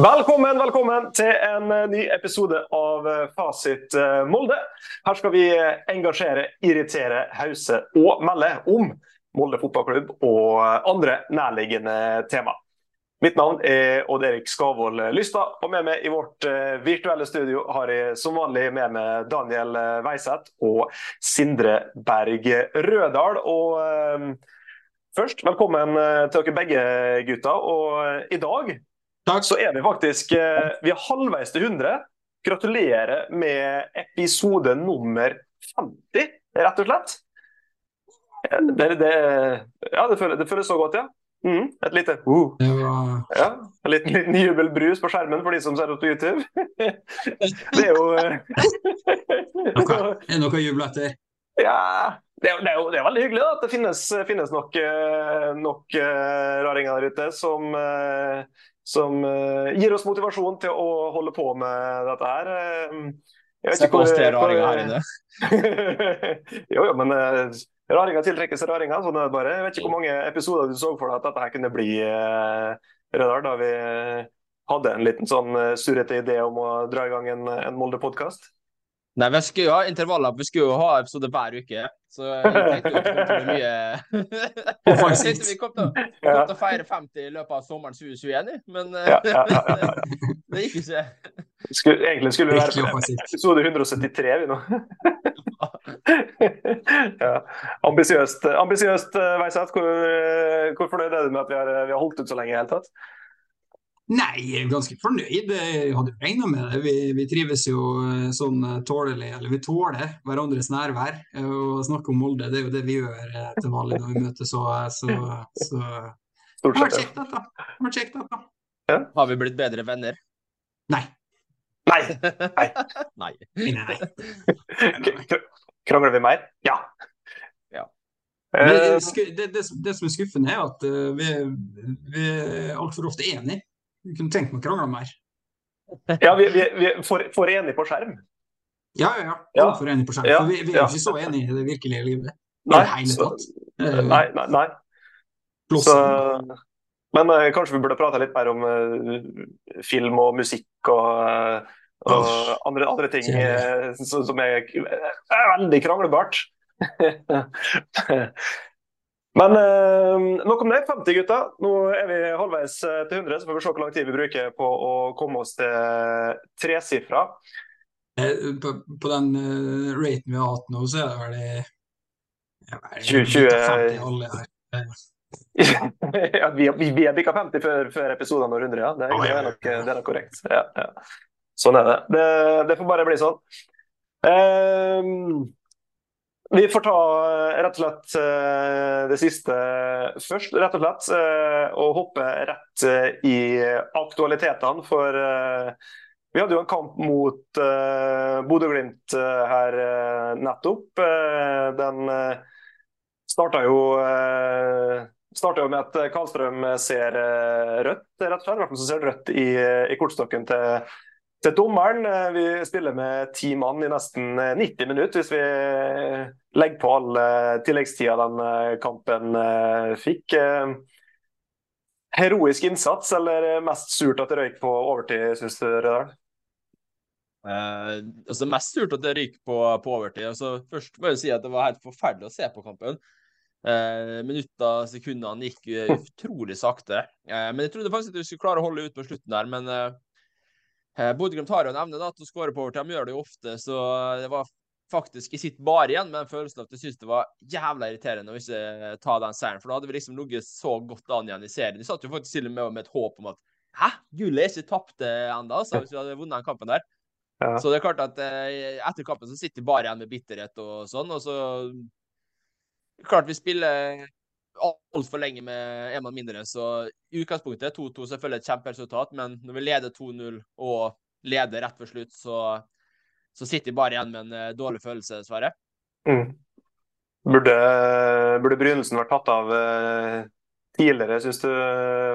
Velkommen, velkommen til en eh, ny episode av eh, Fasit eh, Molde. Her skal vi engasjere, irritere, hause og melde om Molde fotballklubb og andre nærliggende tema. Mitt navn er Odd Erik Skavold Lystad, og med meg i vårt virtuelle studio har jeg som vanlig med meg Daniel Weiseth og Sindre Berg Rødal. Og først, velkommen til dere begge, gutter. Og i dag Takk. så er vi faktisk eh, vi er halvveis til 100. Gratulerer med episode nummer 50, rett og slett. Det, det, ja, det føles, det føles, så godt, ja. Mm, et lite uh. ja, En liten, liten jubelbrus på skjermen for de som ser opp på YouTube. det er jo Er det noe å juble etter? Ja, det er, det, er jo, det er, veldig hyggelig da, at det finnes, finnes nok, eh, nok uh, raringer der ute som uh, som uh, gir oss motivasjon til å holde på med dette her. Se på oss tre raringer her inne. jo, jo, men raringer tiltrekkes raringer. Sånn er det bare. Jeg vet ikke hvor mange episoder du så for deg at dette her kunne bli, Rødal, da vi hadde en liten sånn surrete idé om å dra i gang en, en Molde-podkast. Nei, vi skulle jo ha intervaller. Vi skulle jo ha episode hver uke. Så vi tenkte jo at det mye vi kom til, kom til å feire 50 i løpet av sommeren 2021, men ja, ja, ja, det gikk ikke. Skulle, egentlig skulle det være episode 173 vi nå. ja. Ambisiøst, ambisiøst Veiseth. Hvor, hvor fornøyd er du med at vi har, vi har holdt ut så lenge i hele tatt? Nei, jeg er ganske fornøyd. Jeg hadde regna med det. Vi, vi, trives jo eh, sånn eh, tålelig, eller vi tåler hverandres nærvær. Å snakke om Molde, det er jo det vi gjør eh, til vanlig når vi møtes. Så, så, så. Det har vært kjekt, dette. Det har kjekt, dette. Ja. Har vi blitt bedre venner? Nei. Nei. Nei. Nei. Nei. Krangler vi mer? Ja. ja. Det, det, det, det, som er skuffende, er at vi, vi er altfor ofte enige. Vi kunne tenkt meg å krangle mer. Ja, vi, vi, vi for, for enige på skjerm. Ja, ja. ja. for enige på skjerm. Ja, vi, vi er jo ikke så enige i det virkelige livet. Nei, så, nei, nei, nei. Så, men uh, kanskje vi burde prate litt mer om uh, film og musikk og, uh, og oh, andre, andre, ting som, som er, er veldig kranglebart. Men eh, nok om det. 50 gutter. Nå er vi halvveis eh, til 100, så får vi se hvor lang tid vi bruker på å komme oss til tresifra. Eh, på, på, den uh, raten vi har hatt nå, så er det vel i ja, 2020 alle her. ja, vi, vi, vi er bikka 50 før, før episoden når 100, ja. Det, det, er, nok, det er nok korrekt. Ja, ja. Sånn er det. det. det. får bare bli sånn. Um, vi får ta eh, rett og slett eh, det siste først, rett og slett. Eh, og hoppe rett i aktualitetene. For vi hadde jo en kamp mot Bodø-Glimt her nettopp. Den starta jo starta jo med at Karlstrøm ser rødt, rett og slett. I hvert fall så ser rødt i, i kortstokken til til dommeren. Eh, vi spiller med ti mann i nesten 90 eh, minutter, hvis vi legger på all tilleggstida den eh, kampen fikk. Heroisk innsats, eller mest surt at det røyk på overtid, syns du, Rødal? Eh, altså Mest surt at det røyk på, på, overtid. Altså, først må jeg si at det var helt forferdelig å se på kampen. Eh, minutter, sekundene gikk utrolig sakte. Eh, men jeg trodde faktisk at vi skulle klare å holde ut på slutten der. Men eh, Eh, Bodø-Glimt har jo en evne da, til å skåre på overtid. De gjør det jo ofte, så det var faktisk i sitt bare igjen med en følelse av at jeg syntes det var jævla irriterende å ikke ta den seieren. For da hadde vi liksom ligget så godt an igjen i serien. Vi satt jo faktisk til og med med et håp om at hæ, gullet er ikke tapt ennå, altså, hvis vi hadde vunnet den kampen der. Ja. Så det er klart at eh, etter kampen så sitter vi bare igjen med bitterhet og sånn. Og så klart vi spiller altfor lenge med en mann mindre. Så i utgangspunktet 2-2 selvfølgelig et kjemperesultat, men når vi leder 2-0 og leder rett før slutt, så, så sitter vi bare igjen med en uh, dårlig følelse, dessverre. Mm. Burde, burde Brynesen vært tatt av uh, tidligere, syns du,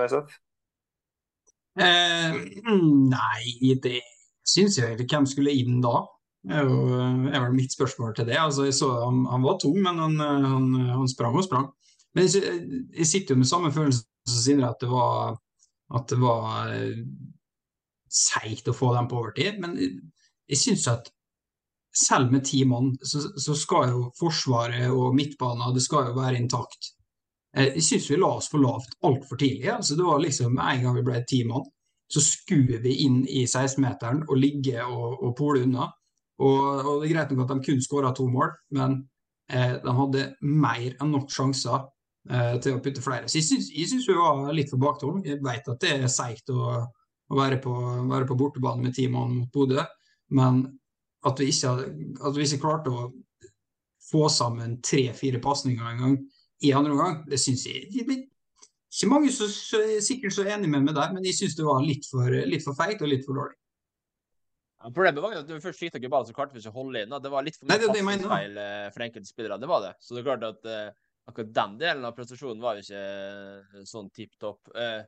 Weiseth? Eh, nei, det syns jeg ikke. Hvem skulle inn da? Det er, er vel mitt spørsmål til det. Altså, jeg så han, han var tung, men han, han, han sprang og sprang. Men jeg, sitter jo med samme følelse som Sindre, at det var, at var seigt å få dem på overtid. Men jeg syns at selv med ti mann, så, så, skal jo forsvaret og midtbanen det skal jo være intakt. Eh, jeg syns vi la oss for lavt altfor tidlig. altså Det var liksom en gang vi ble ti mann, så skuer vi inn i 16-meteren og ligge og, og pole unna. Og, og, Det er greit nok at de kun skåra to mål, men eh, de hadde mer enn nok sjanser eh, til å putte flere. Så Jeg syns vi var litt for baktung. Jeg vet at det er seigt å, å være, på, være, på, bortebane med ti mann mot Bodø, men at vi, ikke, at vi ikke klarte å få sammen tre-fire pasninger en gang i andre omgang, det syns jeg det blir ikke mange som er sikkert så enig med meg der, men jeg syns det var litt for, litt for feigt og litt for dårlig. Ja, problemet var at når vi først skyter ikke ballen, så klarte vi ikke å holde inn. Det var litt for mye passningsfeil eh, for enkelte spillere. Det var det. Så det er klart at uh, akkurat den delen av prestasjonen var jo ikke uh, sånn tipp topp. Uh,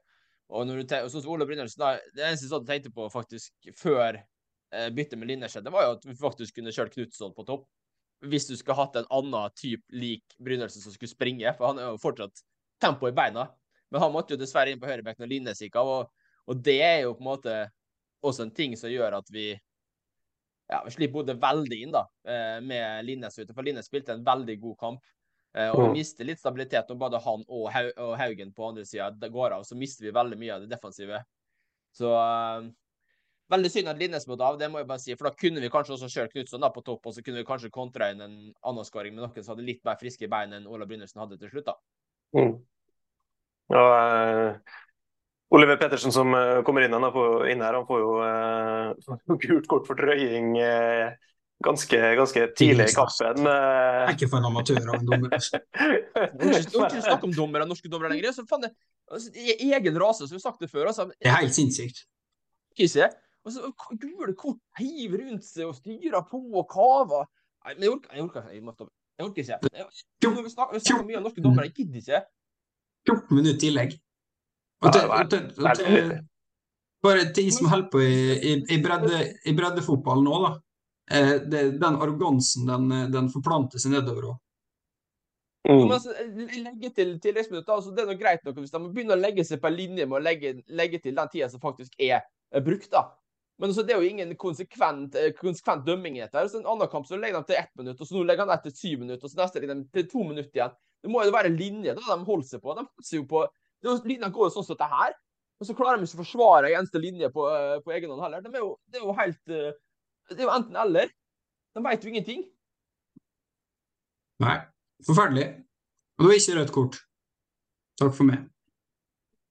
og når du tenker, sånn som Ole Brynildsen, det eneste jeg tenkte på faktisk før uh, byttet med Linnes det var jo at vi faktisk kunne kjørt Knutson på topp. Hvis du skulle hatt en annen type lik Brynildsen som skulle springe, for han er jo fortsatt tempo i beina. Men han måtte jo dessverre inn på høyrebekken når Linnes gikk av, og, og det er jo på en måte også en ting som gjør at vi ja, vi slipper Bodø veldig inn da, med Linnes ute. For Linnes spilte en veldig god kamp. Eh, og vi mister litt stabilitet når både han og, Haugen på andre sida går av. Så mister vi veldig mye av det defensive. Så uh, veldig synd at Linnes måtte av, det må jeg bare si. For da kunne vi kanskje også kjørt Knutson på topp, og så kunne vi kanskje kontra inn en annen skåring med noen som hadde litt mer friske bein enn Ola Brynildsen hadde til slutt. da. Mm. Ja, uh, Oliver Pettersen som kommer inn, han får, inn her, han får jo uh, gult kort for drøying. Uh, ganske, ganske tidlig i kampen. er Ikke for en amatør av en dommer. Altså. Ikke snakke om dommere, norske dommere lenger. Så faen, det, altså, egen rase, som vi har sagt det før. Altså. Det er helt sinnssykt. Ikke altså, Gule kort hiver rundt seg og styrer på og kaver. Nei, men jeg orker, jeg orker, jeg må Jeg orker ikke. Jeg, vi snakker, vi snakker mye om norske dommere, jeg gidder ikke. 14 minutter tillegg. Og til, og til, og til, bare til de som holder på i, i, i, bredde, i breddefotball nå, da. Eh, det, den arrogansen den, den forplanter seg nedover Også. Mm. Altså, legge til tilleggsminutter, altså, Det er noe greit nok hvis de begynner å legge seg på en linje med å legge, legge til den tida som faktisk er, er brukt. da. Men altså, det er jo ingen konsekvent, eh, konsekvent dømming i dette. Så en annen kamp så legger de til ett minutt, og så nå legger de til syv minutter, og så neste legger de til to minutter igjen. Det må jo være en linje da de holder seg på. De holder seg jo på, det er Linja går jo sånn som dette her, og så klarer de ikke å forsvare en eneste linje på, eh, på egen hånd heller. De er jo, det er jo helt det er jo enten-eller. De veit jo ingenting. Nei. Forferdelig. Og det var ikke rødt kort. Takk for meg.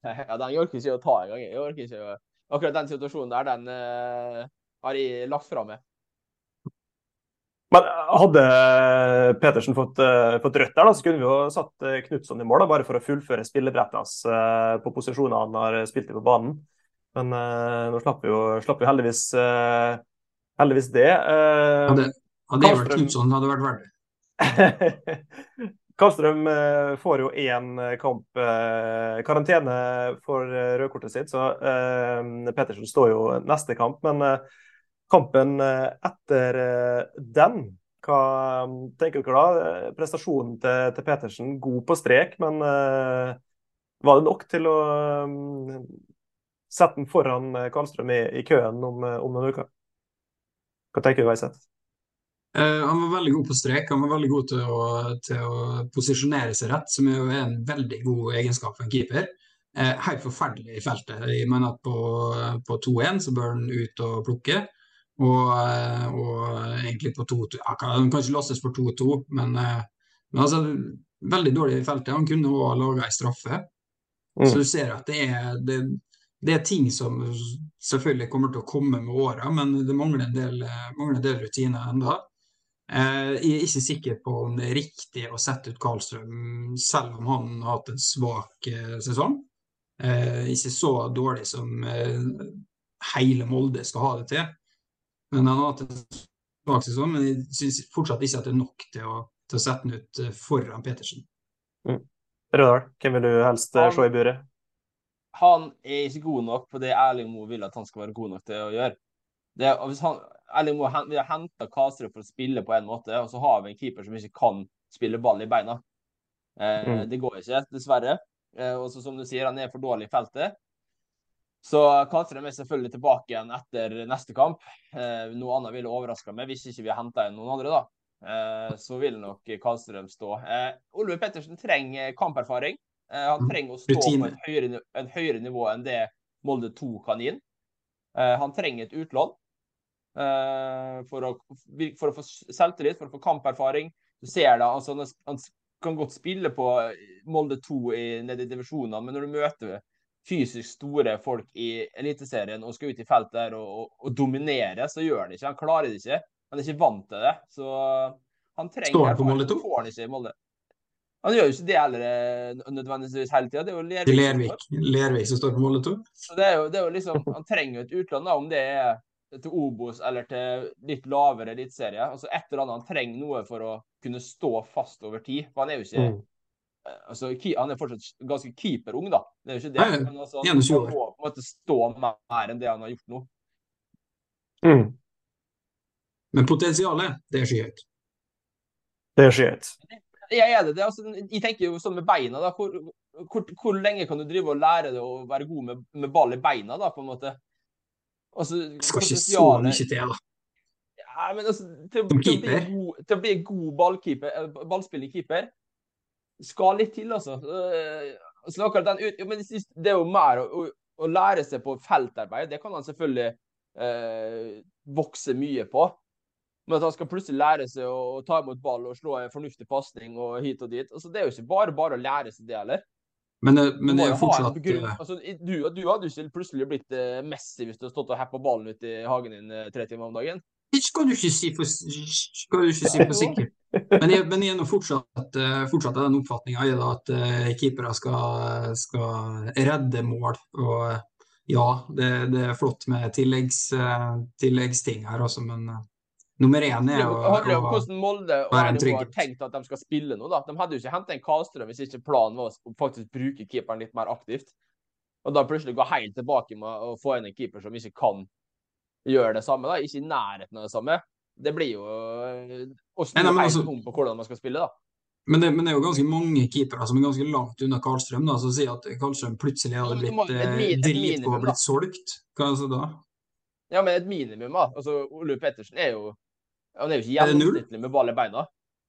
Ja, den orker ikke å ta engang. Jeg orker ikke å... Akkurat den situasjonen der, den uh, har jeg lagt fra meg. Men hadde Petersen fått, uh, fått, rødt der, da, så kunne vi jo satt uh, Knutson i mål, da, bare for å fullføre spillebrettet hans uh, på posisjoner han har spilt i på banen. Men nå slapp vi jo slapp vi heldigvis heldigvis det. Uh, hadde, hadde vært Knutson, hadde vært verdt Karlstrøm uh, får jo én kamp uh, karantene for rødkortet sitt, så Pettersen står jo neste kamp. Men kampen etter den, hva tenker dere da? Prestasjonen til, til Pettersen god på strek, men var det nok til å um, sette den foran Karlstrøm i, i køen om, om noen uker? Hva tenker du, Veiseth? Uh, han var veldig god på strek. Han var veldig god til å, til å posisjonere seg rett, som er en veldig god egenskap for en keeper. Uh, helt forferdelig i feltet. Jeg mener at på, på 2-1 så bør han ut og plukke. Og, uh, og egentlig på 2-2 ja, Han kan ikke lastes for 2-2, men, men, altså veldig dårlig i feltet. Han kunne òg laga ei straffe. Mm. Så du ser at det er, det, det er ting som selvfølgelig kommer til å komme med åra, men det mangler en del, mangler en del rutiner ennå. Eh, jeg er ikke sikker på om det er riktig å sette ut Karlstrøm, selv om han har hatt en svak eh, sesong. Eh, ikke så dårlig som hele Molde skal ha det til. Men han har hatt en svak sesong, men jeg syns fortsatt ikke at det er nok til å, til å sette den ut foran Petersen. Mm. Rødahl, hvem vil du helst se i buret? Han er ikke god nok på det Erling Moe vil at han skal være god nok til å gjøre. Det, hvis han, Erling Moe vil ha henta Kaserud for å spille på en måte, og så har vi en keeper som ikke kan spille ball i beina. Eh, mm. Det går ikke, dessverre. Eh, og som du sier, han er for dårlig i feltet. Så Karlstrøm er selvfølgelig tilbake igjen etter neste kamp. Eh, noe annet ville overraska meg hvis ikke vi har henta inn noen andre, da. Eh, så vil nok Karlstrøm stå. Eh, Oliver Pettersen trenger kamperfaring. Eh, han Mm. trenger å stå Rutine. på et høyere, et høyere nivå enn det Molde 2 kan gi. Eh, han trenger et utlån eh, for, å, for å få selvtillit, for å få kamperfaring. Du ser da, altså, han- kan godt spille på Molde 2 i, nede i divisjonene, men når du møter fysisk store folk i Eliteserien og skal ut i feltet der og, og, og dominere, så gjør han ikke. Han klarer det ikke. Han er ikke vant til det. Så han trenger Står han på. Molde 2? Det får han ikke i Molde. Han gjør jo ikke det heller eh, nødvendigvis hele tida. Det er jo er Lervik. Lervik. Lervik som står på målet 2. Så det er jo, det er jo liksom, Han trenger jo et utland, da, om det er til Obos eller til litt lavere eliteserie. Altså et eller annet. Han trenger noe for å kunne stå fast over tid. For han er jo ikke Mm. eh, altså, Han er fortsatt ganske keeperung, da. Det er jo ikke det. Men altså, han må på en måte stå mer enn det han har gjort nå. Mm. Men potensialet, det er skyhøyt. Det er skyhøyt. Jeg er det. det er altså, jeg tenker jo sånn med beina, da. Hvor, hvor, hvor lenge kan du drive og lære deg å være god med, med ball i beina, da, på en måte? Altså, Det skal ikke så mye til, da. Ja, men altså, til, til, å bli god, til å bli god ballkeeper, ballspillende keeper skal litt til, altså. Eh, Så akkurat den ut, men det det er jo mer å, å, å lære seg på feltarbeid. Det kan han selvfølgelig eh, vokse mye på. Men at han skal plutselig lære seg å, ta imot ball og slå en fornuftig pasning og hit og dit. Altså, det er jo ikke bare bare å lære seg det heller. Men, men det er jo fortsatt eh, Altså, du, du hadde jo ikke plutselig blitt eh, Messi hvis du hadde stått og heppa ballen ut i hagen din eh, tre timer om dagen. Det skal du ikke si for, skal si sikkert. Men jeg, men er nå fortsatt, fortsatt av den oppfatninga at uh, keepere skal, skal redde mål. Og ja, det, det er flott med tilleggs, uh, tilleggsting her også, men eh, nummer én er å, handler om hvordan Molde og være har tenkt at de skal spille nå. da. De hadde jo ikke henta en Karlstrøm hvis ikke planen var å faktisk bruke keeperen litt mer aktivt. Og da plutselig gå helt tilbake med å få inn en keeper som ikke kan gjøre det samme. da, Ikke i nærheten av det samme. Det blir jo øh, å snu helt altså- om på hvordan man skal spille, da. men, det, men det er jo ganske mange keepere som er ganske langt unna Karlstrøm, da, som sier at Karlstrøm plutselig hadde blitt må- et eh, mi- et dritgod og blitt solgt. Hva er det da? Ja, men et minimum, da. Altså, Ole Pettersen er jo han er jo ikke det gjennomsnittlig med ball i beina.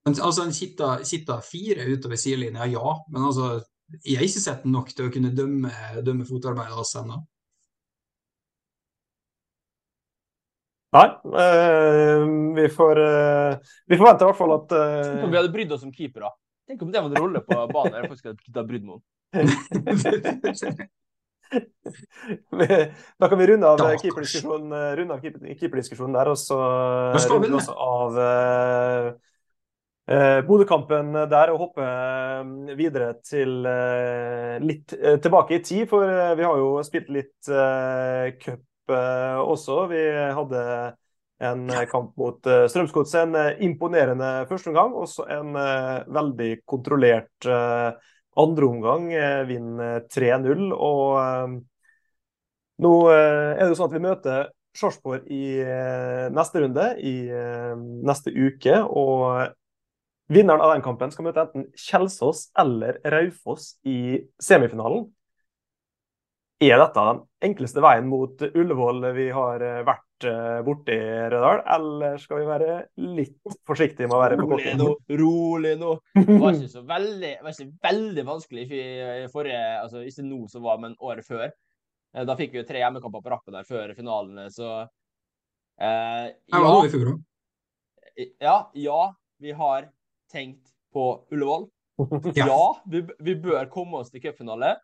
Men, altså, Han kitta fire utover sidelinja, ja. Men altså, jeg har ikke sett nok til å kunne dømme, dømme fotarbeidet hans ennå. Nei, Øh, vi får øh, Vi forventer i hvert fall at Tenk om vi hadde brydd oss som keepere. Tenk om det var en rolle på banen jeg faktisk hadde brydd meg om. Da kan vi runde av keeperdiskusjonen eh, keeper- der, og så runde vi runder vi også av uh, eh, Bodø-kampen der og hoppe eh, videre til uh, litt uh, tilbake i tid. For eh, vi har jo spilt litt uh, cup eh, også. Vi hadde en eh, kamp mot uh, Strømsgodset. En eh, imponerende førsteomgang, også en eh, veldig kontrollert uh, andreomgang. omgang Vinner 3-0. Og eh, nå eh, er det jo sånn at vi møter Sarpsborg i eh, neste runde, i eh, neste uke. Og vinneren av den kampen skal møte enten Kjelsås eller Raufoss i semifinalen. Er dette den enkleste veien mot Ullevål vi har eh, vært eh, borti, Rødal? Eller skal vi være litt forsiktige med å være på Rolig nå, rolig nå. Det var ikke så veldig, var ikke veldig vanskelig i i forrige Altså ikke nå som var, men året før. Eh, Da fikk vi jo tre hjemmekamper på rappen der før finalene, så eh, var ja, i fjor òg. ja, ja, vi har tenkt på Ullevål. Ja. Vi, vi bør komme oss til cupfinale.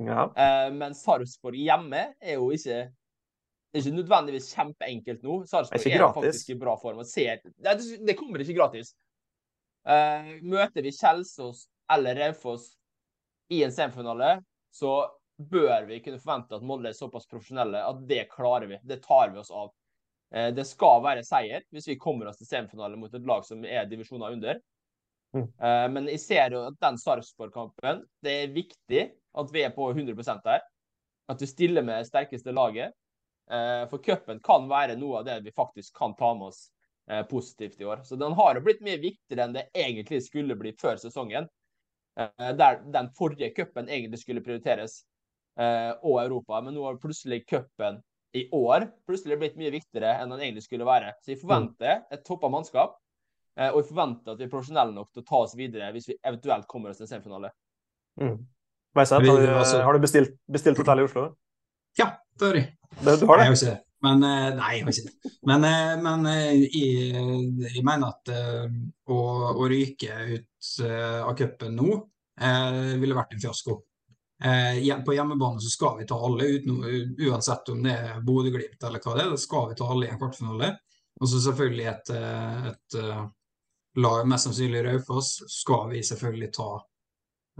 Ja. Eh, men Sarpsborg hjemme er jo ikke ikke nødvendigvis kjempeenkelt nå. Sarpsborg Det er er, faktisk i bra form. det, det kommer ikke gratis. Uh, møter vi Kjelsås eller Raufoss i en semifinale, så bør vi kunne forvente at Molde er såpass profesjonelle at det klarer vi. Det tar vi oss av. Uh, det skal være seier hvis vi kommer oss til semifinale mot et lag som er divisjoner under. Mm. Uh, men jeg ser jo at den Sarpsborg-kampen, det er viktig at vi er på 100% der. At vi stiller med sterkeste laget. Eh, For cupen kan være noe av det vi faktisk kan ta med oss eh, positivt i år. Så den har jo blitt mye viktigere enn det egentlig skulle bli før sesongen. Eh, Der den forrige cupen egentlig skulle prioriteres. eh, og Europa. Men nå har plutselig cupen i år plutselig blitt mye viktigere enn den egentlig skulle være. Så vi forventer et toppa mannskap. Eh, og vi forventer at vi er profesjonelle nok til å ta oss videre hvis vi eventuelt kommer oss til en semifinale. Mm. Har, du- altså- har du bestilt, bestilt hotell i Oslo? Ja, det har jeg. Det, du har Nei, jeg det. Men eh, nei, jeg har ikke det. Men, eh, men eh, jeg, jeg mener at eh, å, å ryke ut eh, av cupen nå eh, ville vært en fiasko. Eh, på hjemmebane så skal vi ta alle, uten, uansett om det er Bodø-Glimt eller hva det er. Da skal vi ta alle i en kvartfinale. Og så selvfølgelig et, et, et eh, lag, mest sannsynlig Raufoss, skal vi selvfølgelig ta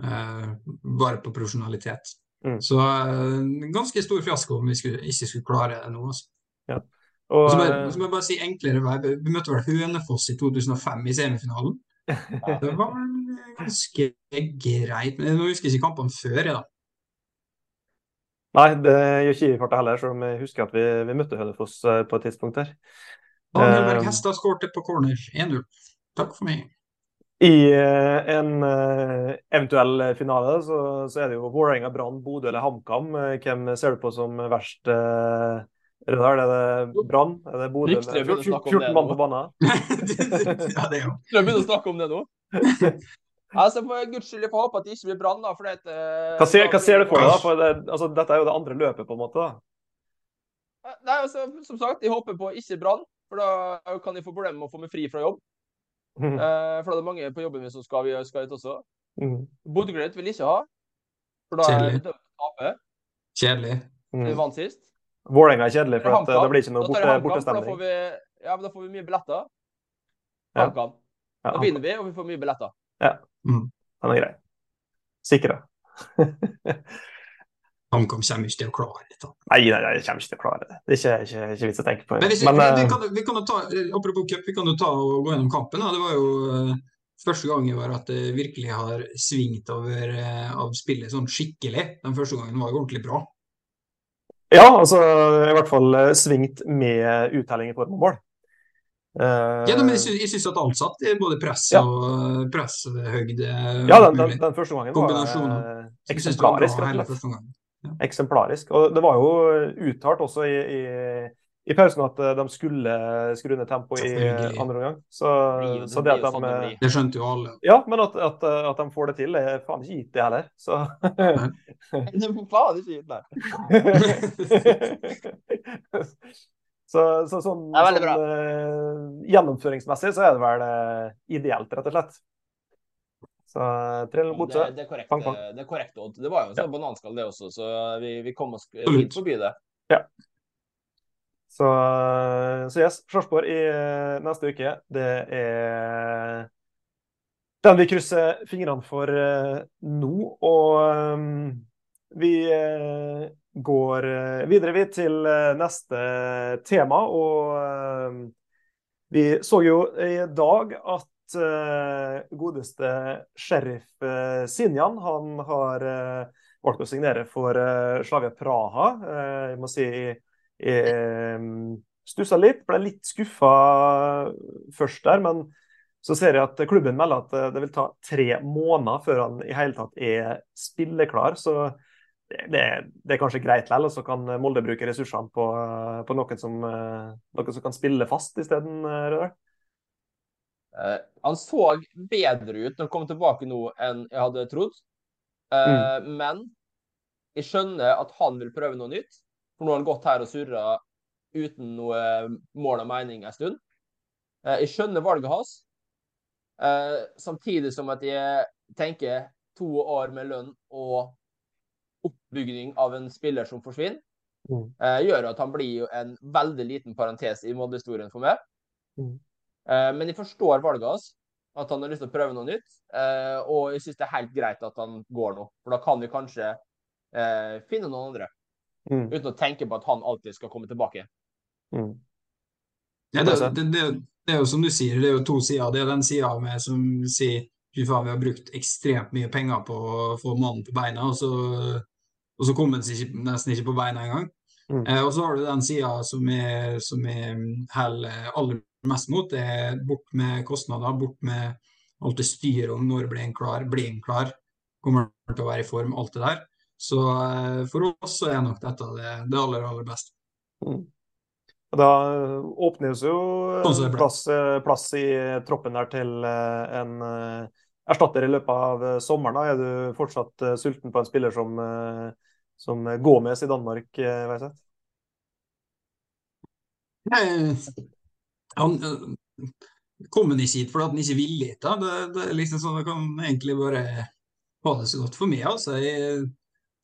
eh, bare på profesjonalitet. Mm. Så eh, ganske stor fiasko om vi skulle, ikke skulle klare det nå. Altså. Og, Og så må, jeg, eh, så må jeg bare si enklere vei. Vi møtte vel Hønefoss i 2005 i semifinalen. Det var ganske greit. Men jeg husker ikke kampene før. jeg da. Nei, det gjør ikke jeg farta heller, selv om jeg husker at vi, vi møtte Hønefoss eh, på et tidspunkt der. Daniel Berg Hestad skåret på corner 1-0. Takk for meg. I eh, en eh, eventuell finale så, så er det jo Vålerenga, Brann, Bodø eller HamKam. Eh, Hvem ser du på som verst? eh, Er det, det Brann? Er det Bodø Rykter med begynner å snakke om 14 mann på banen? ja, det er jo. Skal vi begynne å snakke om det nå? altså, For guds skyld, jeg får håpe at det ikke blir brann. da, for det, uh, Hva ser, hva ser du for deg? da? For det, altså, dette er jo det andre løpet, på en måte. da. Nei, altså, Som sagt, jeg håper på ikke brann. For da kan jeg få problemer med å få meg fri fra jobb. Mhm. Eh, for da er det mange på jobben min som skal, vi- skal hit også. Mm. Bodø-Glimt vil ikke ha. For da er det tape. Kjedelig. Vi Mhm. vant sist. Vålerenga er kjedelig, for at eh, det blir ikke noe borte, bortestemning. Da vi, ja, men da får vi mye billetter. Ja. Ja, Da vinner vi, og vi får mye billetter. Ja, Den er grei. Sikre. HamKam kommer ikke til å klare det. Nei, nei, nei, jeg kommer ikke til å klare det. Det er ikke, ikke, ikke vits å tenke på. Men hvis vi, Men, vi, eh, kan, vi kan ta, eh, Apropos cup, vi kan jo ta og gå gjennom kampen. Da. Det var jo eh, første gang i år at det virkelig har svingt over av spillet sånn skikkelig. Den første gangen var jo ordentlig bra. Ja, altså i hvert fall svingt med uttelling i form av mål. Uh, Ja, men jeg syns, jeg syns at alt satt, både press Ja. og presshøyde. ja, den, den, den første gangen var det var bra hele første gangen. Eksemplarisk. Og det var jo uttalt også i, i, i pausen at eh, de skulle skru ned tempoet i andre omgang. Så, det så det at de. Det skjønte jo alle. Ja, men at, at, at de får det til, er faen ikke gitt, det heller. Så Det er faen ikke gitt, nei. så, så sånn, sånn eh, gjennomføringsmessig så er det vel eh, ideelt, rett og slett. Så tre 3-0 Det, det er korrekt, Pang, pang. det er korrekt Odd. Det var jo en sånn bananskall, det også, så vi, vi kom oss litt forbi det. Så, så yes, Sarpsborg i eh, neste uke, det er den vi krysser fingrene for eh, nå. Og eh, vi eh, går eh, videre vi til eh, neste tema. Og eh, vi så jo i dag at eh, godeste sheriff eh, Sinjan, han har eh, valgt å signere for Slavia Praha. Jeg må si jeg stussa litt, ble litt skuffa først der, men så ser jeg at klubben melder at det vil ta tre måneder før han i hele tatt er spilleklar. Så det, det, er kanskje greit likevel, og så kan Molde bruke ressursene på, på noen, som, noen som kan spille fast isteden. Rødal. Eh, han så bedre ut når han kom tilbake nå enn jeg hadde trodd. Eh, Men jeg skjønner at han vil prøve noe nytt. For nå har han gått her og surra uten noe mål og mening en stund. Uh, jeg skjønner valget hans. Eh, samtidig som at jeg tenker to år med lønn og oppbygging av en spiller som forsvinner, Mm. eh, gjør at han blir jo en veldig liten parentes i Molde-historien for meg. Eh, men jeg forstår valget hans, at han har lyst til å prøve noe nytt. Eh, og jeg syns det er helt greit at han går nå, for da kan vi kanskje eh, finne noen andre. Mm. Uten å tenke på at han alltid skal komme tilbake. Mm. Ja, det, det, det, det er jo som du sier, det er jo to sider. Det er den sida med som sier fy faen, vi har brukt ekstremt mye penger på å få mannen på beina, og så, og så kommer han nesten ikke på beina engang. Mm. Eh, og så har du den sida som jeg, som er heller aller mest mot, det er bort med kostnader, bort med alt det styret om når blir en klar, blir en klar, kommer han til å være i form, alt det der. Så for oss så er nok dette det, det aller, aller beste. Mm. Da åpnes jo Sånn plass, plass, i troppen der til en erstatter i løpet av sommeren. Da. Er du fortsatt sulten på en spiller som, som Gomez i Danmark, Veiseth? Han kommer ikke hit fordi han ikke vil hit. Det, det, er liksom sånn, Jeg kan egentlig bare ha det så godt for meg. Altså. Jeg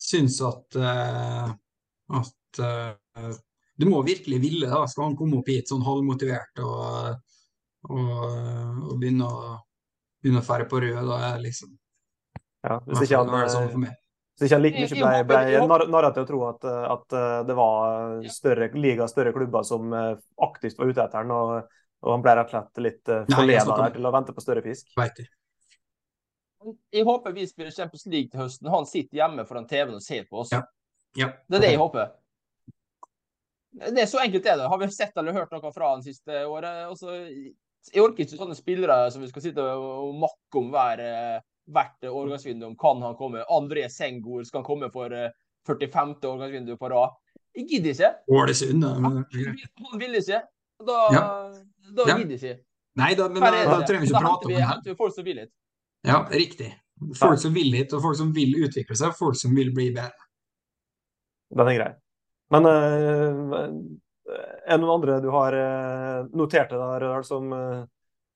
syns at, uh, at du må virkelig ville. da, Skal han komme opp hit sånn halvmotivert og, og, og begynne å begynne å fære på rød, da er liksom ja, Hvis ikke han, sånn Hvis ikke like mye ble, ble narra til å tro at, at, det var større liga, større klubber som aktivt var ute etter han, og, og han ble rett og slett litt forleda til å vente på større fisk. Vet du. Jeg håper vi spiller Champions League til høsten. Han sitter hjemme foran TV-en og ser på oss. Ja. Ja. Det er det jeg håper. Det er Så enkelt er det. Har vi sett eller hørt noe fra han siste året? Også, jeg orker ikke sånne spillere som vi skal sitte og makke om hver, hvert årgangsvindu. Om kan han komme? André Sengor skal han komme for 45. årgangsvindu på rad? Jeg gidder ikke. Ålesund, Han vil ikke. Da, Ja. da Ja. gidder jeg ikke. Nei, da, men da, da trenger vi ikke Da prate om det her. henter vi folk som vil litt. Ja, riktig. Folk som vil hit, og folk som vil utvikle seg, folk som vil bli bedre. Den er grei. Men øh, er det noen andre du har uh, notert deg der, som,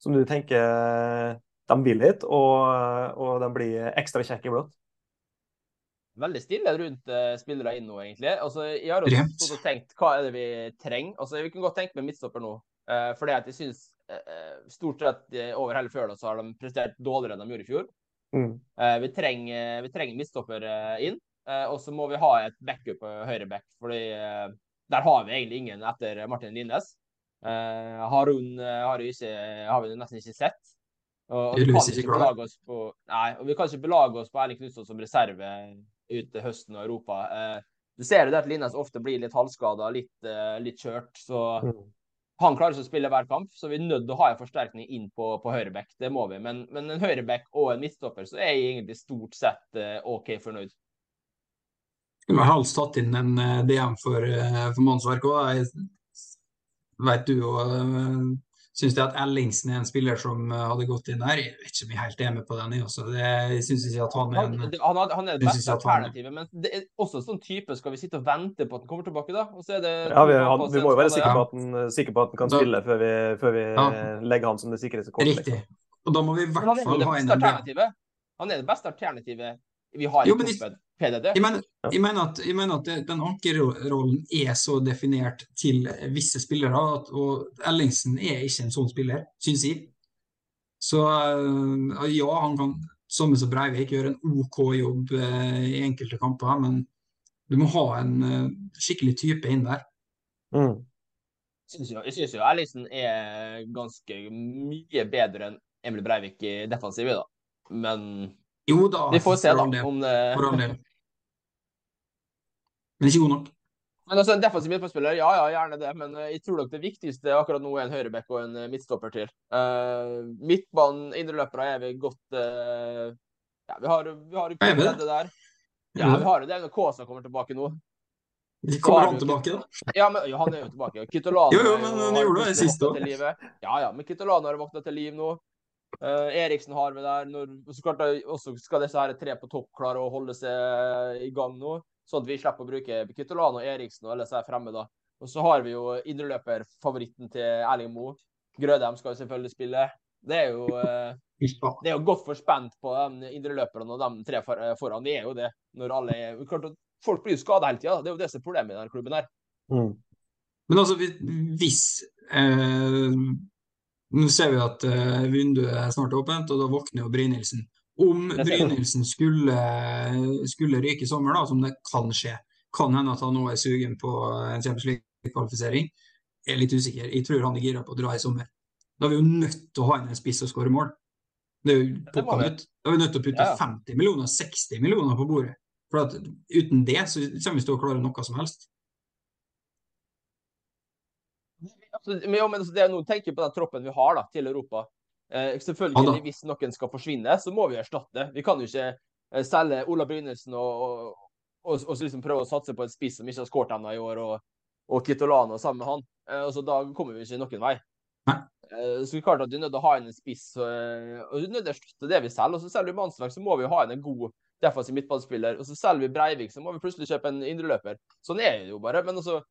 som du tenker de vil hit, og, og de blir ekstra kjekke i blått? veldig stille rundt uh, spillere inn nå, egentlig. Altså, jeg har også og tenkt hva er det vi trenger. Altså, Vi kan godt tenke med midtstopper nå. Uh, for det at jeg syns uh, stort sett over hele fjøla så har de prestert dårligere enn de gjorde i fjor. Mm. Uh, vi, trenger, vi trenger midtstopper inn. Uh, og så må vi ha et backup på høyre back, fordi uh, der har vi egentlig ingen etter Martin Linnes. Uh, Harun uh, har, vi har vi nesten ikke sett. Og, og vi kan ikke belage oss på Nei, og vi kan ikke belage oss på Erling Knutson som reserve ut høsten og Europa. Eh, du ser jo det at Linnes ofte blir litt halvskada, litt, eh, litt kjørt. Så Mm. han klarer ikke å spille hver kamp, så vi er nødt til å ha en forsterkning inn på, på høyreback. Det må vi. Men, men en høyreback og en midtstopper, så er jeg egentlig stort sett eh, OK fornøyd. Skulle vel helst tatt inn en eh, DM for, eh, for mannsverk òg. Vet du uh, syns det at Ellingsen er en spiller som eh, hadde gått inn der? Jeg vet ikke om jeg helt er med på den. jeg, også. Det, jeg syns ikke at han er en Han, han, han er det beste at alternativet, men det er også en sånn type skal vi sitte og vente på at han kommer tilbake, da? Og så er det Ja, vi, han, vi må jo være sikre på at han, sikre på at han kan spille før vi, før vi Ja. legger han som det sikreste kortet. Riktig. Liksom. Og da må vi i er- hvert er fall ha en. Han er det beste alternativet vi har i Jo, men i- troppen. PDD. Jeg mener, jeg mener at, jeg mener at det- den ankerrollen er så definert til visse spillere, at, og Ellingsen er ikke en sånn spiller, syns jeg. Så eh, ja, han kan, samme som Breivik, gjøre en OK jobb eh, i enkelte kamper, men du må ha en eh, skikkelig type inn der. Mm. Synes jo, jeg syns jo Ellingsen er ganske mye bedre enn Emil Breivik i defensivet, da. Men Jo da, vi får se, da, om det. Men ikke god nok. Men altså, En defensiv midtbanespiller, ja ja, gjerne det. Men eh, jeg tror nok det viktigste akkurat nå er en høyreback og en eh, midtstopper til. Uh, midtbanen, indreløpere, er vi godt uh, Ja, vi har, vi har det? det der. Ja, vi har det. Det er Kaasa kommer tilbake nå. De kommer han tilbake, da? Ja, men ja, han er jo tilbake. Kitolano Jo, jo, men jo- han gjorde det plutselig sist våknet til live. Ja, ja, men Kitolano har våkna til liv nå. Eh, Eriksen har vi der. Når, så klart også skal disse her tre på topp klare å holde seg i gang nå, sånn at vi slipper å bruke Kitolano, Eriksen og alle disse her fremme. da. Og så har vi jo indreløperfavoritten til Erling Moe. Grødem skal jo selvfølgelig spille. Det er jo uh, det er jo godt forspent på de indreløperne og de tre for, eh, foran. Det er jo det. når alle er, klart Folk blir jo skada hele tida. Det er jo det som er problemet i denne klubben her. Mm. Men altså, hvis- hvis eh, Nå ser vi at uh, vinduet er snart åpent, og da våkner jo Brynildsen. Om. Brynildsen skulle, skulle ryke i sommer, da, som det kan skje, kan hende at han nå er sugen på en Champions League-kvalifisering, er litt usikker. Jeg tror han er gira på å dra i sommer. Da er vi jo nødt til å ha inn en spiss og skåre mål. Det er jo må nødt. Da er vi nødt til å putte ja. 50 millioner, 60 millioner på bordet. For at uten det så kommer vi til å klare noe som helst. Altså, men, jo, men altså, det er noe, tenker på den troppen vi har da, til Europa. Eh, selvfølgelig, Hvis noen skal forsvinne, så må vi erstatte. Vi kan jo ikke eh, selge Ola Brynildsen og, og, og, og liksom prøve å satse på en spiss som ikke har skåret ennå i år, og, og Kitolano sammen med han. Eh, altså, da kommer vi ikke noen vei. Nei. Eh, så klart at Du er nødt til å ha inn en spiss, eh, og du er nødt til å slutte det vi selger. Og så selger vi Mannsverk, så må vi ha inn en god defensiv midtbanespiller. Og så selger vi Breivik, så må vi plutselig kjøpe en indreløper. Sånn er det jo bare. Men altså, eh,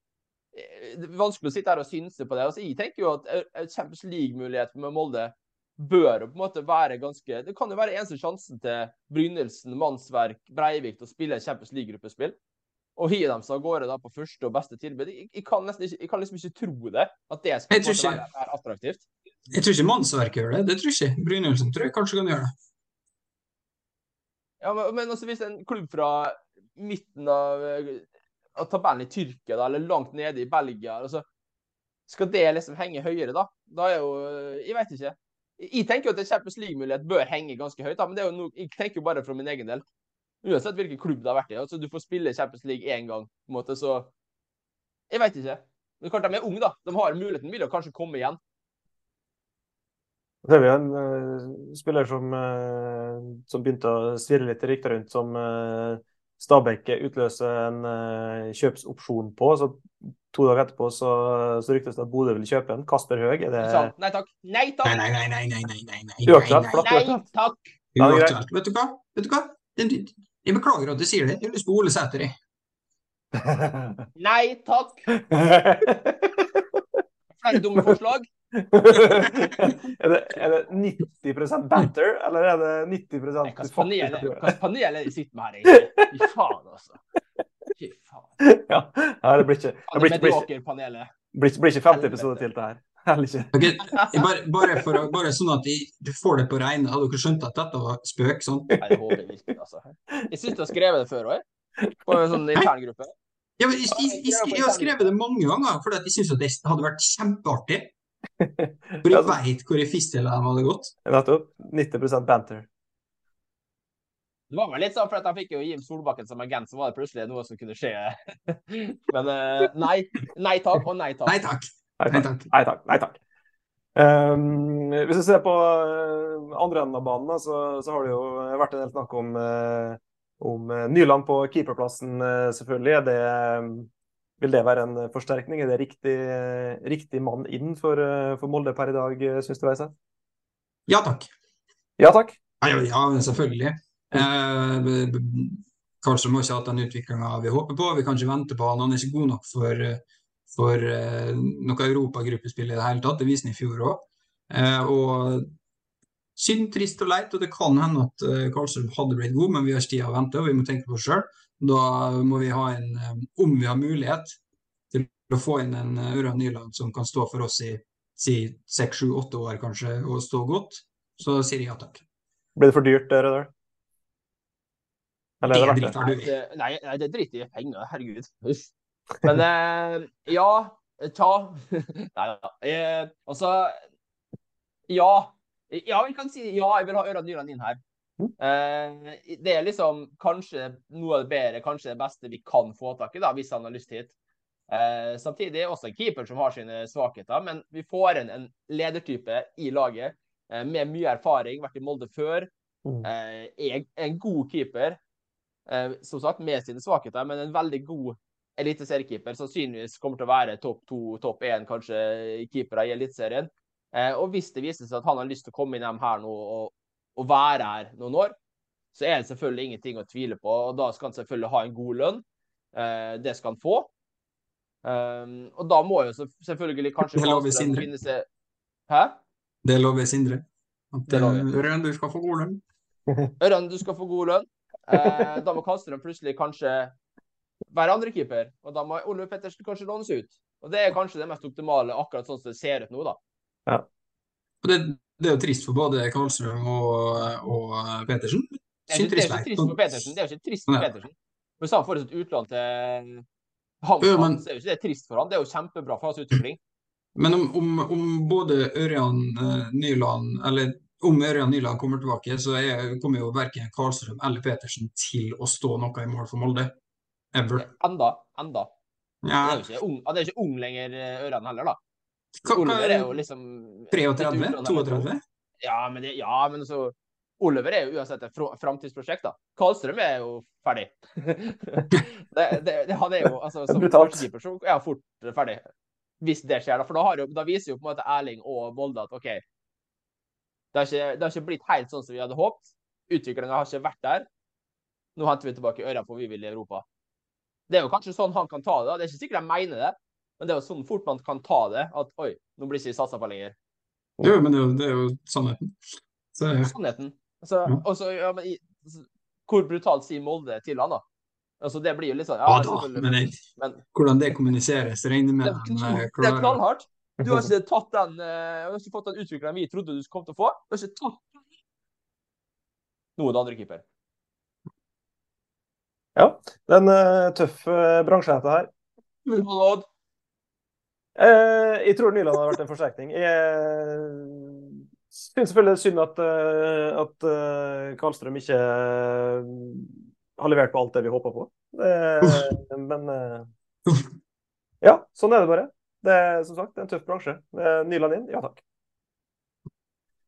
det er vanskelig å sitte her og synse på det. Altså, jeg tenker jo at en Champions League-mulighet med Molde bør på en måte være ganske Det kan jo være eneste sjansen til Brynildsen, Mannsverk, Breivik til å spille Champions League-gruppespill. Og hive dem seg av gårde da på første og beste tilbud. Jeg, jeg, kan ikke, jeg kan liksom ikke tro det. At det skal være, ikke- være attraktivt. Jeg tror ikke Mannsverk gjør det. Det tror jeg ikke. Brynildsen tror jeg kanskje kan gjøre det. Ja, men, men altså, hvis en klubb fra midten av, eh, av tabellen i Tyrkia, da, eller langt nede i Belgia altså, Skal det liksom henge høyere, da? Da er jo Jeg vet ikke. Jeg tenker jo at en Champions League-mulighet bør henge ganske høyt, da, men det er jo noe, jeg tenker jo bare for min egen del. Uansett hvilken klubb det har vært i. altså Du får spille Champions League én gang, på en måte, så Jeg vet ikke. Men klart De er unge, da. De har muligheten, vil jo kanskje komme igjen. Det er jo en uh, spiller som, uh, som begynte å svirre litt rykter rundt, som uh, Stabæk utløser en eh, kjøpsopsjon på. Så to dager etterpå så, så ryktes det at Bodø vil kjøpe en. Kasper Høeg, er det? Nei takk. Nei Nei, takk. nei, nei, nei, nei, nei, nei, nei, Uaktuelt, nei, flott. nei. Nei takk. Uaktuelt. Vet du hva? Vet du hva? Jeg beklager at du sier det. Jeg har lyst på Ole Sæter, jeg. Nei takk. Flere dumme forslag. Er, det, er det 90% banter, eller er det 90 Hvilket panel, er- er det de sitter med her, egentlig? Fy faen, altså. Fy faen. Ja, det blir ikke, det blir ikke, blir ikke, blir ikke, blir ikke 50 episoder til det her. Heller ikke. Ok, bare, bare, for, bare sånn at jeg, du får det på regnet, Hadde dere skjønt at dette var spøk? sånn? Nei, det håper jeg virkelig, altså. Jeg syns du har skrevet det før òg, på en sånn interngruppe. Ja, men jeg, jeg, jeg har skrevet det mange ganger for jeg syns det hadde vært kjempeartig. For jeg veit hvor i fistela de hadde gått. Nettopp. 90% banter. Det var vel litt sånn for at jeg fikk jo Jim Solbakken som agent, så var det plutselig noe som kunne skje. Men eh, nei. Nei takk og nei takk. Nei takk. Nei takk. Nei takk. Nei, takk. Um, hvis vi ser på uh, andre enden av banen, så, så har det jo vært en del snakk om, uh, om Nyland på keeperplassen, selvfølgelig. Det, vil det være en forsterkning? Er det riktig, riktig mann inn for, uh, for Molde per i dag, syns du, Øystein? Ja takk. Ja takk. Ja, ja, selvfølgelig. selvfølgelig. Eh, Kanskje må ikke ha den utviklinga vi håper på. Vi kan ikke vente på han. Han er ikke god nok for, eh, for eh, noe europagruppespill i det hele tatt. Det viste han i fjor òg. Eh, og synd, trist og leit. Og det kan hende at eh, Karlstrøm hadde blitt god, men vi har ikke tid å vente, og vi må tenke på oss sjøl. Da må vi ha en, eh, om vi har mulighet til å få inn en eh, Ørjan Nyland som kan stå for oss i si seks, sju, åtte år kanskje, og stå godt, så sier jeg ja takk. Blir det for dyrt, Rødøl? Eller er det verdt det? i. det, nei, nei, det driter jeg i penger. Herregud. Uff. Men eh, ja. Ta. Nei da. Eh, altså Ja. Ja, vi kan si ja, jeg vil ha Ørjan Nyland inn her. Eh, det er liksom kanskje noe av det bedre, kanskje det beste vi kan få tak i, da, hvis han har lyst hit. Uh, samtidig er det også en keeper som har sine svakheter, men vi får inn en ledertype i laget uh, med mye erfaring, vært i Molde før. Mm. Eh, er en god keeper, som sagt med sine svakheter, men en veldig god eliteseriekeeper. Sannsynligvis kommer til å være topp to, topp én kanskje keepere i Eliteserien. Og hvis det viser seg at han har lyst til å komme inn her nå og, og være her noen år, så er det selvfølgelig ingenting å tvile på. og Da skal han selvfølgelig ha en god lønn. Eh, det skal han få. Um, og da må jo selvfølgelig kanskje Det lover Sindre. finne seg Hæ? Det lover Sindre. At eh, Ørjan, du skal få god lønn. Ørjan, du skal få god lønn. Eh, da må Karlstrøm plutselig kanskje være andrekeeper. Og da må Oliver Pettersen kanskje lånes ut. Og det er kanskje det mest optimale, akkurat sånn som det ser ut nå, da. Og det, det er jo trist for både Karlstrøm og, og Petersen. Det er ikke, det er ikke trist for Petersen. Det er jo ikke trist for Nei. Petersen. Hvis han får et utlån til Ja, men- så er jo ikke det trist for han. Det er jo kjempebra for hans utvikling. Men om, om, om både Ørjan eh, Nyland eller om Ørjan Nyland kommer tilbake, så er, kommer jo verken Karlstrøm eller Petersen til å stå noe i mål for Molde. Ever. Enda. Enda. Ja, Han er jo ikke ung, han er ikke ung lenger, eh, Ørjan heller, da. Oliver er jo liksom 33? litt utlån eller 32? Ja, men, det, ja, men så Oliver er jo uansett et framtidsprosjekt. da. Karlstrøm er jo ferdig. det, det, det, han er jo, altså, Som keeper så er han fort ferdig, hvis det skjer. Da, for da, jo, da, viser jo på en måte Erling og Molde at OK, det har, ikke, det har ikke blitt helt sånn som vi hadde håpet. Utviklinga har ikke vært der. Nå henter vi tilbake øra på vi vil i Europa. Det er jo kanskje sånn han kan ta det. Det er ikke sikkert de mener det, men det er jo sånn fort man kan ta det. At oi, nå blir ikke satsa på lenger. Jo, men det er jo, det er jo sannheten. Så, sannheten. Altså, ja. Også, ja, men, altså, hvor brutalt sier Molde til han, da? Altså, det blir jo litt sånn Ja, ja da, men, jeg, men, hvordan det kommuniseres, regner med det, klarer det er knallhardt. Du har ikke tatt den uh, har ikke fått den utviklingen vi trodde du kom til å få. Du har ikke tatt noe det andre keeper. Ja, det er en uh, tøff uh, bransje, dette her. Odd? Uh, jeg tror Nyland har vært en forsterkning. Jeg syns selvfølgelig det er synd at, at Karlstrøm ikke har levert på alt det vi håpa på. men ja, sånn er det bare. Det er som sagt en tøff bransje. Nyland inn, ja takk.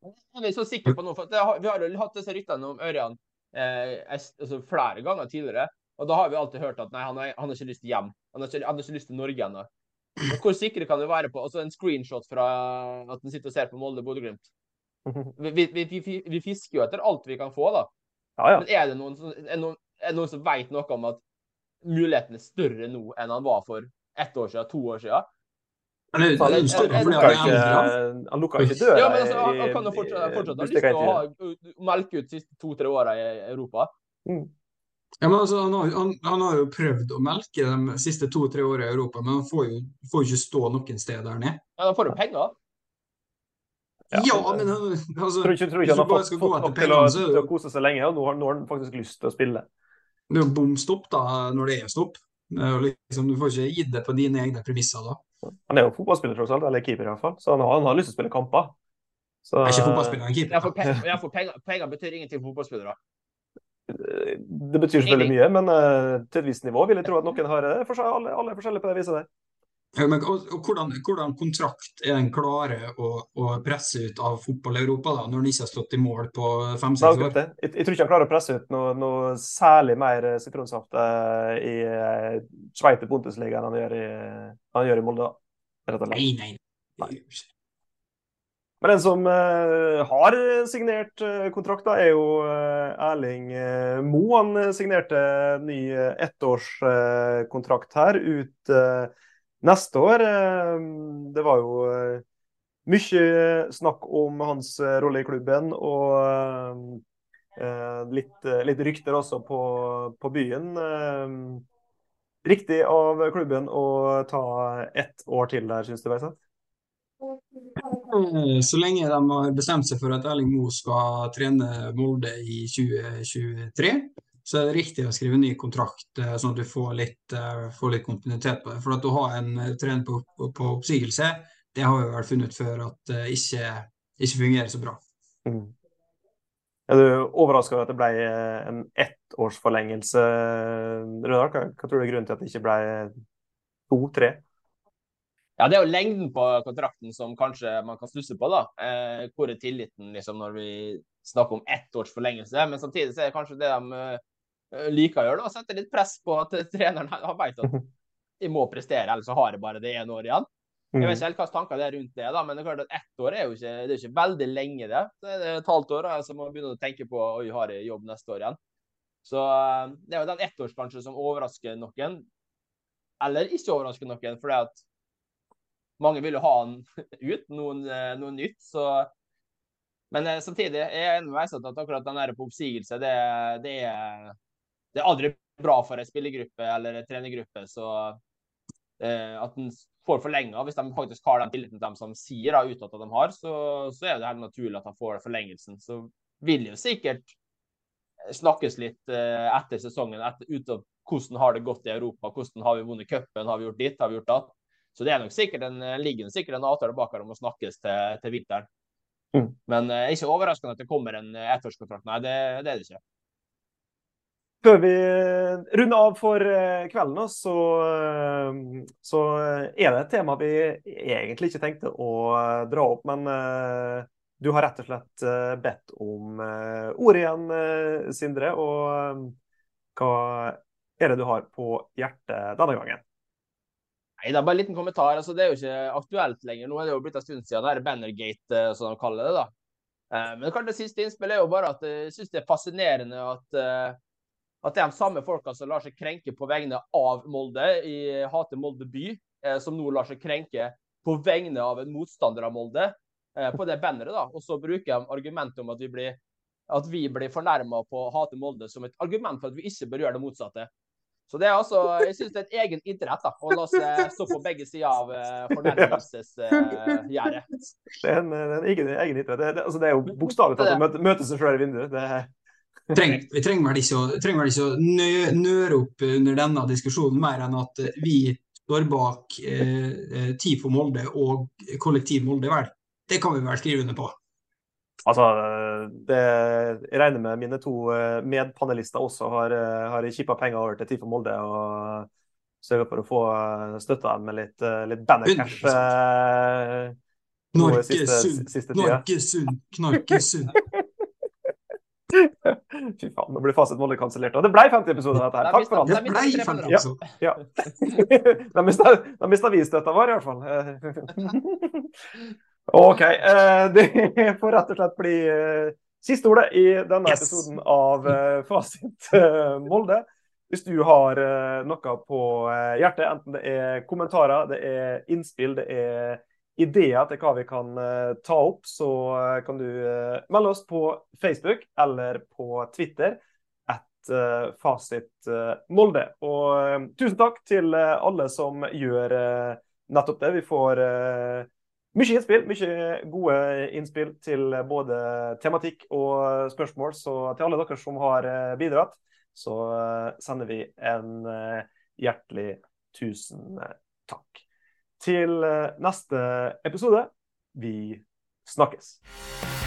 Jeg er så sikker på noe, for Vi har jo hatt disse ryttene om Ørjan eh, altså flere ganger tidligere. Og da har vi alltid hørt at nei, han har, han har ikke lyst hjem. Han har ikke, han har ikke lyst til Norge ennå. Hvor sikre kan vi være på altså En screenshot fra at han sitter og ser på Molde-Bodø-Glimt. Vi, vi, vi, vi, fisker jo etter alt vi kan få, da. Ja, ja. Men er det noen, er noen, er noen som vet noe om at muligheten er større nå enn han var for ett år siden, to år siden? Han lukka ikke døra ja, altså, han, kan jo fortsatt, fortsatt ha lyst til å ha, melke ut de siste to-tre åra i Europa. Mm. Ja, men altså, han, har, han, han, har, jo prøvd å melke de siste to-tre åra i Europa, men han får jo får ikke stå noen sted der nede. Ja, Da får du penger. Ja, ja, men altså, tror ikke, tror ikke han har fått, fått nok til å, til å kose seg lenge, og nå har, nå har han faktisk lyst til å spille. Det er jo bom stopp da, når det er stopp. Liksom, du får ikke gitt det på dine egne premisser da. Han er jo fotballspiller, tross alt, eller keeper iallfall, så han har, han har, lyst til å spille kamper. Så... Jeg er ikke fotballspiller, han er keeper. Ja, for, penger, penger, penger, betyr ingenting for fotballspillere. Det betyr selvfølgelig mye, men uh, til et visst nivå vil jeg tro at noen har det. For alle, alle er forskjellige på det viset der. Ja, men, og, og hvordan, hvordan, kontrakt er den klare å, å presse ut av fotball-Europa, da, når den ikke har stått i mål på fem-seks år? Jeg, jeg, tror ikke han klarer å presse ut noe, noe særlig mer eh, sitronsaft uh, i uh, Sveiter Bundesliga enn han gjør i, han gjør i Molde. Nei, nei. nei. Men den som uh, har signert uh, kontrakt, da, er jo uh, Erling Mo. Han signerte ny ettårskontrakt her ut neste år. Eh, det var jo eh, mye snakk om hans eh, rolle i klubben, og litt, litt rykter også på, på, byen. Riktig av klubben å ta ett år til der, syns du, Veiseth? Så lenge de har bestemt seg for at Erling Moe skal trene Molde i 2023, så er det riktig å skrive ny kontrakt, eh, sånn at du får litt, uh, får litt kontinuitet på det. For at å ha en trener på, på, oppsigelse, det har vi vel funnet før at det ikke, ikke fungerer så bra. Mm. Er du overraska over at det ble en ettårsforlengelse, Rødal? Hva, hva tror du er grunnen til at det ikke ble to-tre? Ja, Det er jo lengden på kontrakten som kanskje man kan stusse på. da. Eh, hvor er tilliten liksom, når vi snakker om ett års forlengelse? Men samtidig så er det kanskje det de uh, liker å gjøre da, og setter litt press på at treneren han vet at de må prestere, ellers så har jeg bare det ene året igjen. Jeg vet mm. ikke helt hvilke tanker det er rundt det, da, men det er klart at ett år er jo ikke, det er ikke veldig lenge. det. Det er et halvt år, så må man begynne å tenke på oi, har jeg jobb neste år igjen. Så eh, det er jo den ettårs kanskje som overrasker noen, eller ikke overrasker noen. fordi at mange vil jo ha den ut, noen, eh, noe nytt. så men samtidig jeg er enig med at akkurat den der på oppsigelse, det, det, er, det er aldri bra for en spillergruppe eller en trenergruppe. Så eh, at en får forlenga, hvis de faktisk har den tilliten til dem som sier da, utad at de har, så, så, er det helt naturlig at de får forlengelsen. Så vil jo sikkert snakkes litt eh, etter sesongen etter, ut hvordan har det gått i Europa, hvordan har vi vunnet cupen, har vi gjort ditt, har vi gjort datt. Så det er nok sikkert en, ligger sikkert en avtale bak her om å snakkes til, til vinteren. Mm. Men uh, ikke overraskende at det kommer en uh, ettårskontrakt. Nei, det, det, er det ikke. Før vi runder av for kvelden, så, så, er det et tema vi egentlig ikke tenkte å dra opp. Men du har rett og slett bedt om ordet igjen, Sindre. Og hva er det du har på hjertet denne gangen? Nei, det er bare en liten kommentar. altså Det er jo ikke aktuelt lenger. Nå er det jo blitt en stund siden det er Bannergate, som de kaller det. da. Men kanskje det siste innspillet er jo bare at jeg syns det er fascinerende at at det er de samme folka som lar seg krenke på vegne av Molde i Hate Molde by, eh, som nå lar seg krenke på vegne av en motstander av Molde eh, på det banneret. da, Og så bruker de argumentet om at vi blir, at blir fornærma på Hate Molde som et argument for at vi ikke bør gjøre det motsatte. Så det er altså, Jeg syns det er et egen idrett da, å la seg stå på begge sider av uh, fornærmelsesgjerdet. Uh, det er en, en egen, egen idrett. Det, det, altså, det er jo bokstavelig talt å møte, møte seg sjøl i vinduet. Det er Treng, vi trenger vel ikke, å, trenger vel ikke å nø, nøre opp under denne diskusjonen mer enn at vi står bak eh, TIFO Molde og Kollektiv Molde, vel. Det kan vi vel skrive under på. Altså, det, jeg regner med mine to eh, medpanelister også har, eh, har kippa penger over til TIFO Molde og sørga for å få støtta dem med litt, litt bannercash. Norgesund, Norgesund. Fy faen, nå blir Fasit Molde kansellert. Og det ble 50 episoder av dette her. Takk for alt. Det ble 50 episoder. Ja, ja. da mista vi støtta vår, i hvert fall. OK. Eh, det får rett og slett bli eh, siste ordet i denne yes. episoden av eh, Fasit Molde. Hvis du har noe på hjertet, enten det er kommentarer, det er innspill, det er ideer til hva vi kan ta opp, så kan du melde oss på Facebook eller på Twitter Et Fasit Molde. Og tusen takk til alle som gjør nettopp det. Vi får mye innspill, mye gode innspill til både tematikk og spørsmål. Så til alle dere som har bidratt, så sender vi en hjertelig tusen takk til eh, neste episode. Vi snakkes.